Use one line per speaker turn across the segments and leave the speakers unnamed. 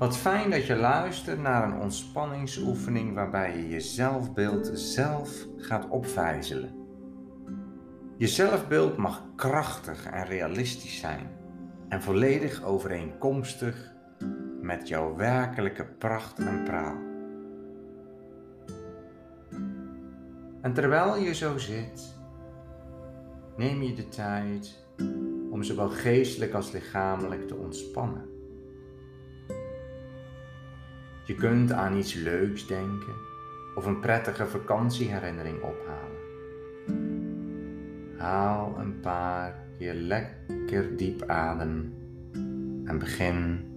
Wat fijn dat je luistert naar een ontspanningsoefening waarbij je je zelfbeeld zelf gaat opvijzelen. Je zelfbeeld mag krachtig en realistisch zijn en volledig overeenkomstig met jouw werkelijke pracht en praal. En terwijl je zo zit, neem je de tijd om zowel geestelijk als lichamelijk te ontspannen. Je kunt aan iets leuks denken of een prettige vakantieherinnering ophalen. Haal een paar keer lekker diep adem en begin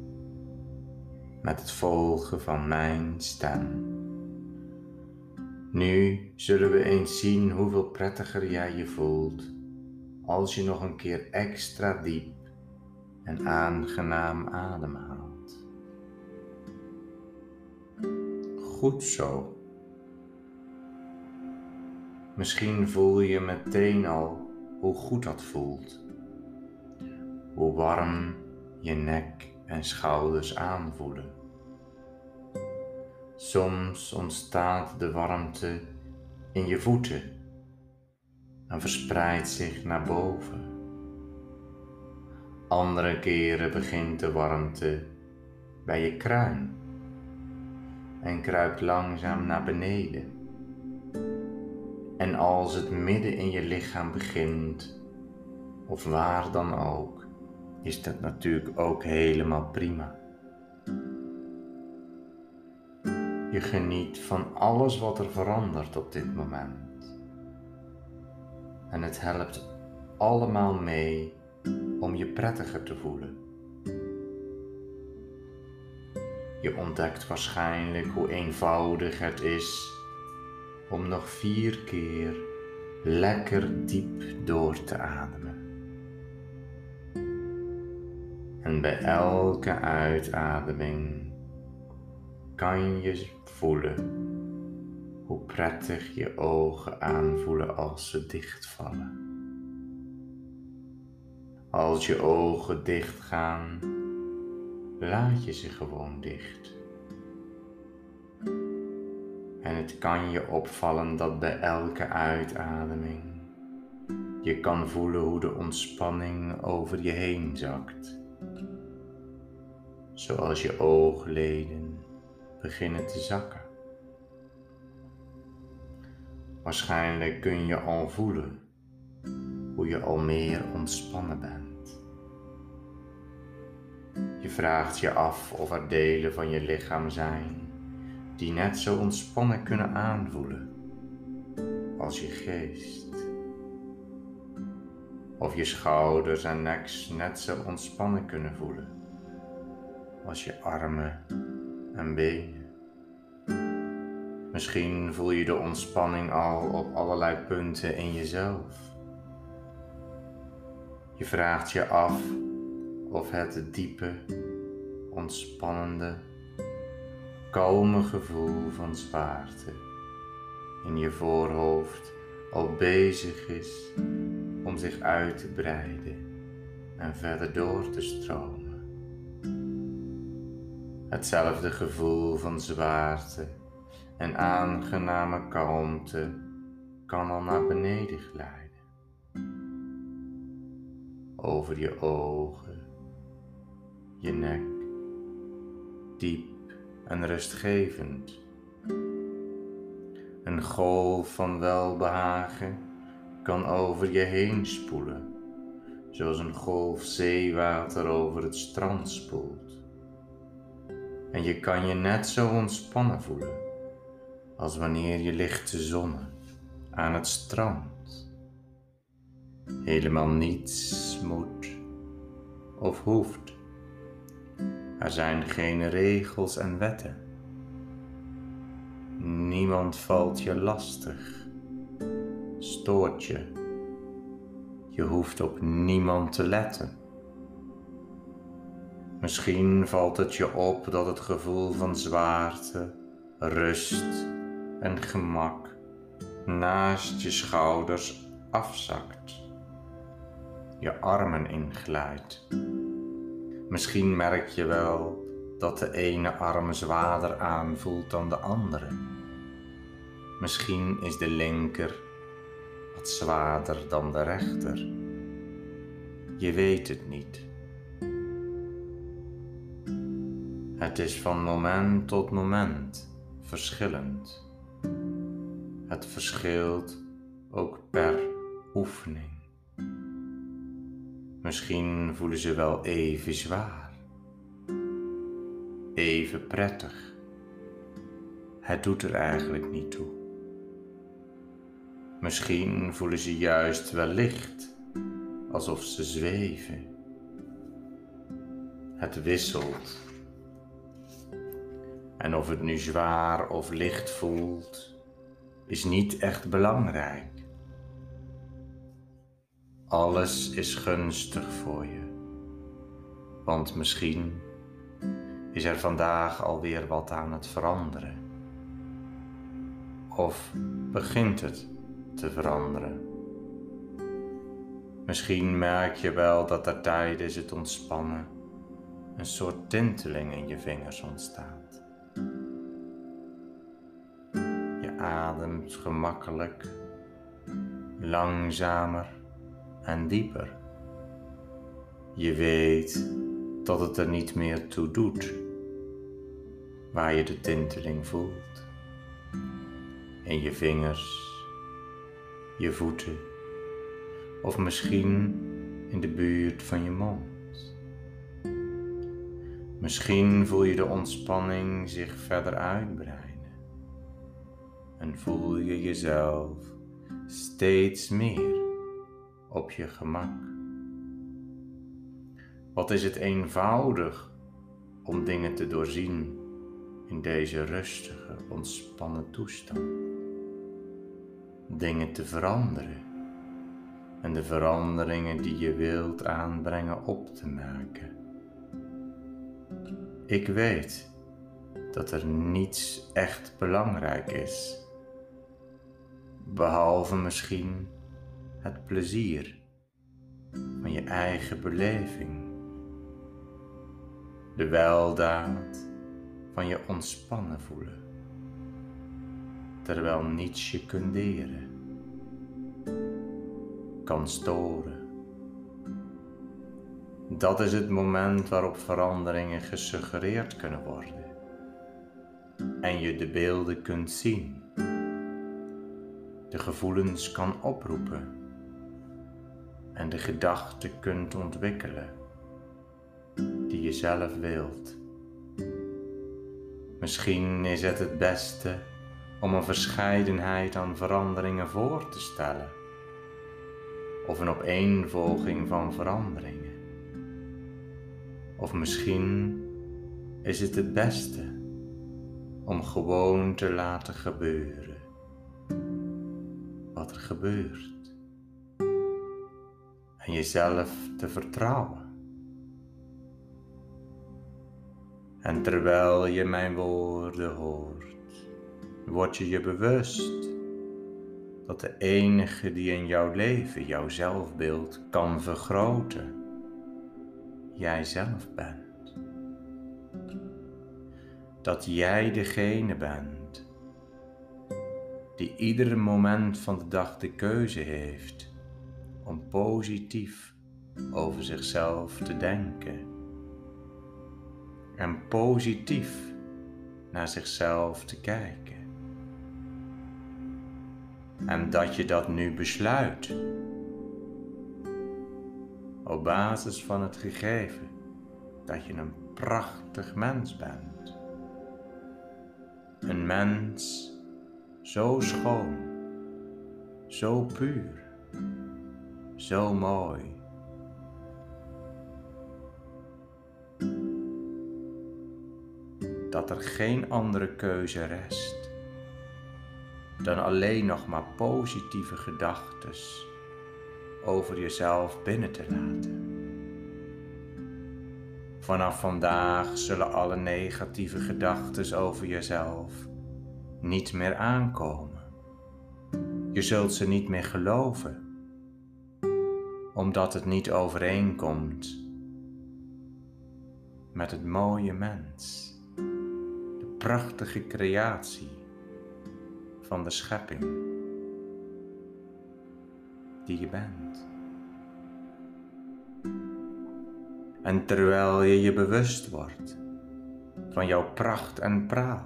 met het volgen van mijn stem. Nu zullen we eens zien hoeveel prettiger jij je voelt als je nog een keer extra diep en aangenaam ademhaalt. Goed zo. Misschien voel je meteen al hoe goed dat voelt. Hoe warm je nek en schouders aanvoelen. Soms ontstaat de warmte in je voeten en verspreidt zich naar boven. Andere keren begint de warmte bij je kruin en kruipt langzaam naar beneden. En als het midden in je lichaam begint, of waar dan ook, is dat natuurlijk ook helemaal prima. Je geniet van alles wat er verandert op dit moment. En het helpt allemaal mee om je prettiger te voelen. Je ontdekt waarschijnlijk hoe eenvoudig het is om nog vier keer lekker diep door te ademen. En bij elke uitademing kan je voelen hoe prettig je ogen aanvoelen als ze dichtvallen. Als je ogen dicht gaan, laat je ze gewoon dicht. En het kan je opvallen dat bij elke uitademing je kan voelen hoe de ontspanning over je heen zakt. Zoals je oogleden beginnen te zakken. Waarschijnlijk kun je al voelen hoe je al meer ontspannen bent. Je vraagt je af of er delen van je lichaam zijn die net zo ontspannen kunnen aanvoelen als je geest. Of je schouders en nek net zo ontspannen kunnen voelen als je armen en benen. Misschien voel je de ontspanning al op allerlei punten in jezelf. Je vraagt je af of het diepe, ontspannende, kalme gevoel van zwaarte in je voorhoofd al bezig is om zich uit te breiden en verder door te stromen. Hetzelfde gevoel van zwaarte en aangename kalmte kan al naar beneden glijden. Over je ogen, je nek, diep en rustgevend. Een golf van welbehagen kan over je heen spoelen, zoals een golf zeewater over het strand spoelt. En je kan je net zo ontspannen voelen als wanneer je ligt te zonnen aan het strand. Helemaal niets moet of hoeft. Er zijn geen regels en wetten. Niemand valt je lastig, stoort je. Je hoeft op niemand te letten. Misschien valt het je op dat het gevoel van zwaarte, rust en gemak naast je schouders afzakt, je armen inglijdt. Misschien merk je wel dat de ene arm zwaarder aanvoelt dan de andere. Misschien is de linker wat zwaarder dan de rechter. Je weet het niet. Het is van moment tot moment verschillend. Het verschilt ook per oefening. Misschien voelen ze wel even zwaar, even prettig. Het doet er eigenlijk niet toe. Misschien voelen ze juist wel licht, alsof ze zweven. Het wisselt. En of het nu zwaar of licht voelt, is niet echt belangrijk. Alles is gunstig voor je. Want misschien is er vandaag alweer wat aan het veranderen. Of begint het te veranderen. Misschien merk je wel dat er tijdens het ontspannen een soort tinteling in je vingers ontstaat. Je ademt gemakkelijk, langzamer en dieper. Je weet dat het er niet meer toe doet waar je de tinteling voelt. In je vingers, je voeten of misschien in de buurt van je mond. Misschien voel je de ontspanning zich verder uitbreiden en voel je jezelf steeds meer op je gemak. Wat is het eenvoudig om dingen te doorzien in deze rustige, ontspannen toestand. Dingen te veranderen en de veranderingen die je wilt aanbrengen op te maken. Ik weet dat er niets echt belangrijk is, behalve misschien het plezier van je eigen beleving, de weldaad van je ontspannen voelen, terwijl niets je kunt deren, kan storen. Dat is het moment waarop veranderingen gesuggereerd kunnen worden en je de beelden kunt zien, de gevoelens kan oproepen en de gedachten kunt ontwikkelen die je zelf wilt. Misschien is het het beste om een verscheidenheid aan veranderingen voor te stellen, of een opeenvolging van veranderingen. Of misschien is het het beste om gewoon te laten gebeuren wat er gebeurt en jezelf te vertrouwen. En terwijl je mijn woorden hoort, word je je bewust dat de enige die in jouw leven jouw zelfbeeld kan vergroten, jij zelf bent. Dat jij degene bent die ieder moment van de dag de keuze heeft om positief over zichzelf te denken en positief naar zichzelf te kijken. En dat je dat nu besluit op basis van het gegeven dat je een prachtig mens bent. Een mens zo schoon, zo puur, zo mooi dat er geen andere keuze rest dan alleen nog maar positieve gedachten over jezelf binnen te laten. Vanaf vandaag zullen alle negatieve gedachten over jezelf niet meer aankomen. Je zult ze niet meer geloven, omdat het niet overeenkomt met het mooie mens, de prachtige creatie van de schepping die je bent. En terwijl je je bewust wordt van jouw pracht en praal,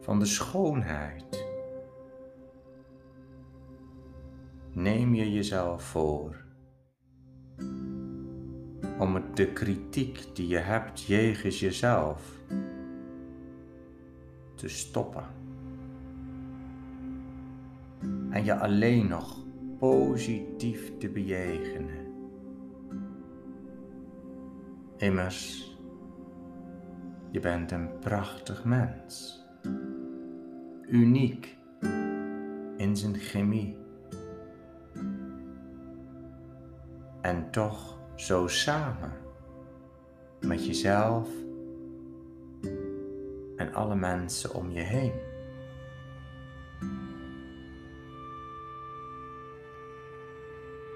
van de schoonheid, neem je jezelf voor om de kritiek die je hebt jegens jezelf te stoppen. En je alleen nog positief te bejegenen. Immers, je bent een prachtig mens, uniek in zijn chemie. En toch zo samen met jezelf en alle mensen om je heen.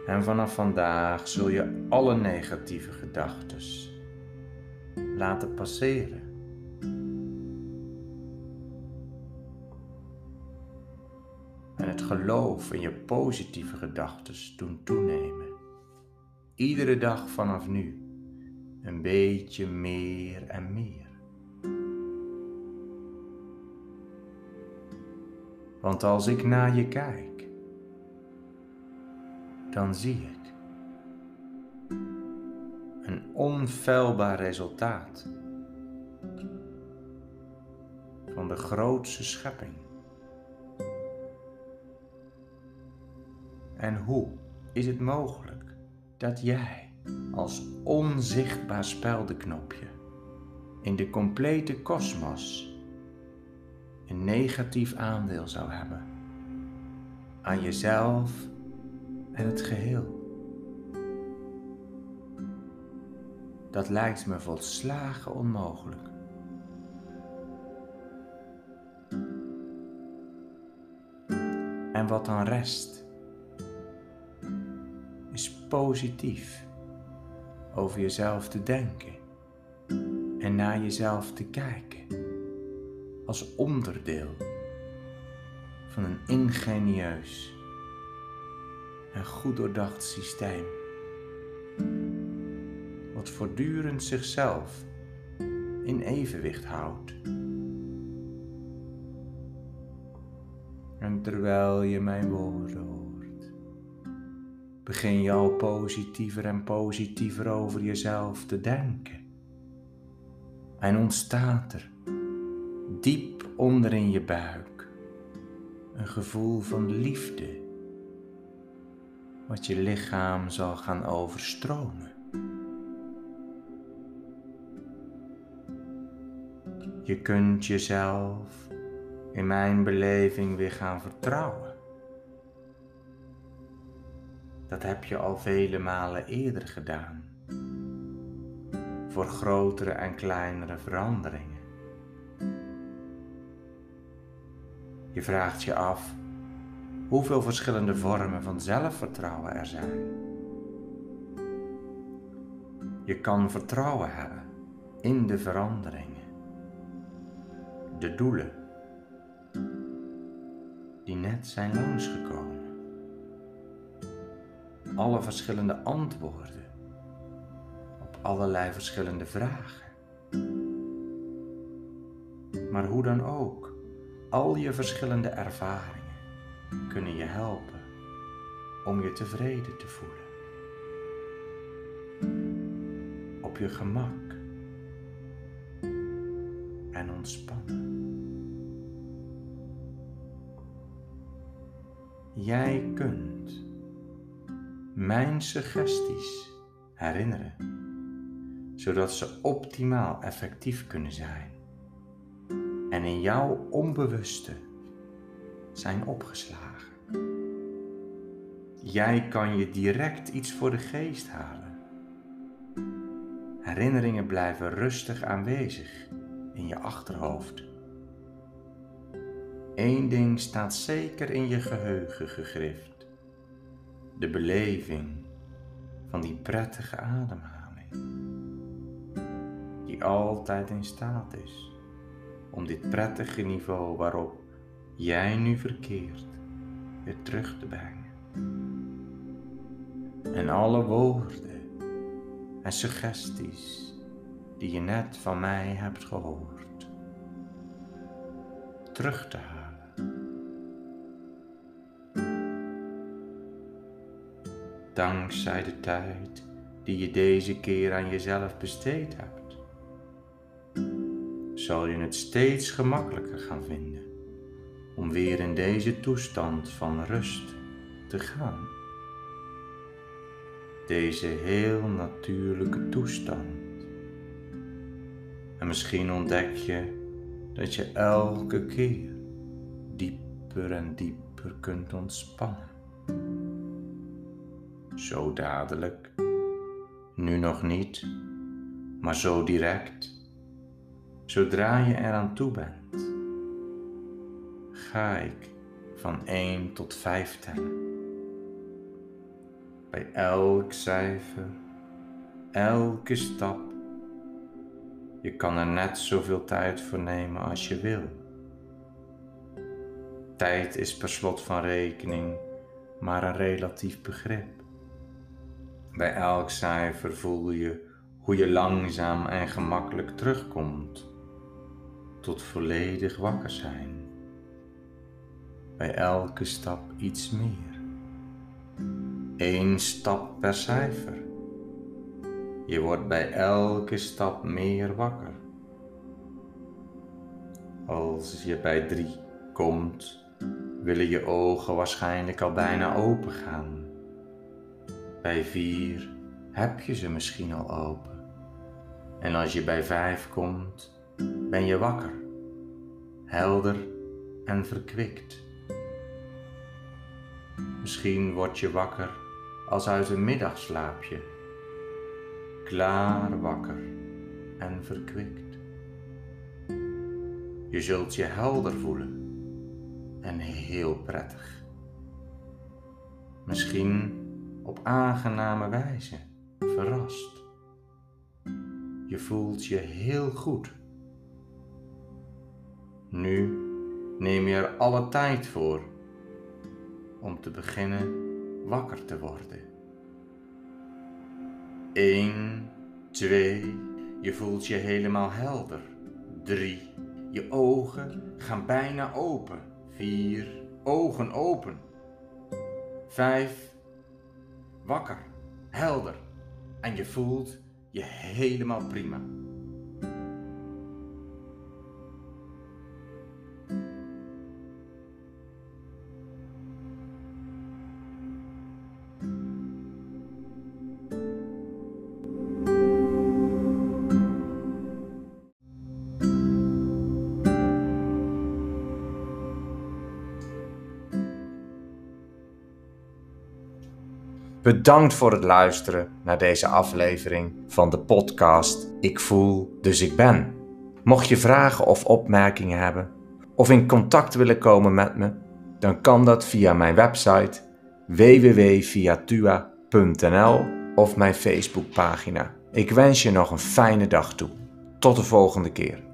En vanaf vandaag zul je alle negatieve gedachten laten passeren. En het geloof in je positieve gedachten doen toenemen. Iedere dag vanaf nu een beetje meer en meer. Want als ik naar je kijk, dan zie ik een onfeilbaar resultaat van de grootste schepping. En hoe is het mogelijk dat jij als onzichtbaar speldenknopje in de complete kosmos een negatief aandeel zou hebben aan jezelf en het geheel? Dat lijkt me volslagen onmogelijk. En wat dan rest, positief over jezelf te denken en naar jezelf te kijken als onderdeel van een ingenieus en goed doordacht systeem wat voortdurend zichzelf in evenwicht houdt. En terwijl je mijn woorden begin je al positiever en positiever over jezelf te denken. En ontstaat er diep onder in je buik een gevoel van liefde, wat je lichaam zal gaan overstromen. Je kunt jezelf in mijn beleving weer gaan vertrouwen. Dat heb je al vele malen eerder gedaan. Voor grotere en kleinere veranderingen. Je vraagt je af hoeveel verschillende vormen van zelfvertrouwen er zijn. Je kan vertrouwen hebben in de veranderingen de doelen die net zijn langsgekomen. Alle verschillende antwoorden op allerlei verschillende vragen. Maar hoe dan ook, al je verschillende ervaringen kunnen je helpen om je tevreden te voelen. Op je gemak en ontspannen. Jij kunt mijn suggesties herinneren, zodat ze optimaal effectief kunnen zijn en in jouw onbewuste zijn opgeslagen. Jij kan je direct iets voor de geest halen. Herinneringen blijven rustig aanwezig in je achterhoofd. Eén ding staat zeker in je geheugen gegrift: de beleving van die prettige ademhaling. die altijd in staat is om dit prettige niveau waarop jij nu verkeert weer terug te brengen. En alle woorden en suggesties die je net van mij hebt gehoord, terug te halen. Dankzij de tijd die je deze keer aan jezelf besteed hebt, zal je het steeds gemakkelijker gaan vinden om weer in deze toestand van rust te gaan. Deze heel natuurlijke toestand. En misschien ontdek je dat je elke keer dieper en dieper kunt ontspannen. Zo dadelijk, nu nog niet, maar zo direct, zodra je eraan toe bent ga ik van 1 tot 5 tellen. Bij elk cijfer, elke stap. Je kan er net zoveel tijd voor nemen als je wil. Tijd is per slot van rekening maar een relatief begrip. Bij elk cijfer voel je hoe je langzaam en gemakkelijk terugkomt tot volledig wakker zijn bij elke stap iets meer. Eén stap per cijfer. Je wordt bij elke stap meer wakker. Als je bij drie komt, willen je ogen waarschijnlijk al bijna open gaan. Bij vier heb je ze misschien al open. En als je bij vijf komt, ben je wakker, helder en verkwikt. Misschien word je wakker als uit een middagslaapje, klaar wakker en verkwikt. Je zult je helder voelen en heel prettig. Misschien op aangename wijze verrast. Je voelt je heel goed. Nu neem je er alle tijd voor om te beginnen wakker te worden. 1, 2, je voelt je helemaal helder. 3, je ogen gaan bijna open. 4, ogen open. 5, wakker, helder en je voelt je helemaal prima. Bedankt voor het luisteren naar deze aflevering van de podcast Ik voel, dus ik ben. Mocht je vragen of opmerkingen hebben of in contact willen komen met me, dan kan dat via mijn website www.viatua.nl of mijn Facebookpagina. Ik wens je nog een fijne dag toe. Tot de volgende keer.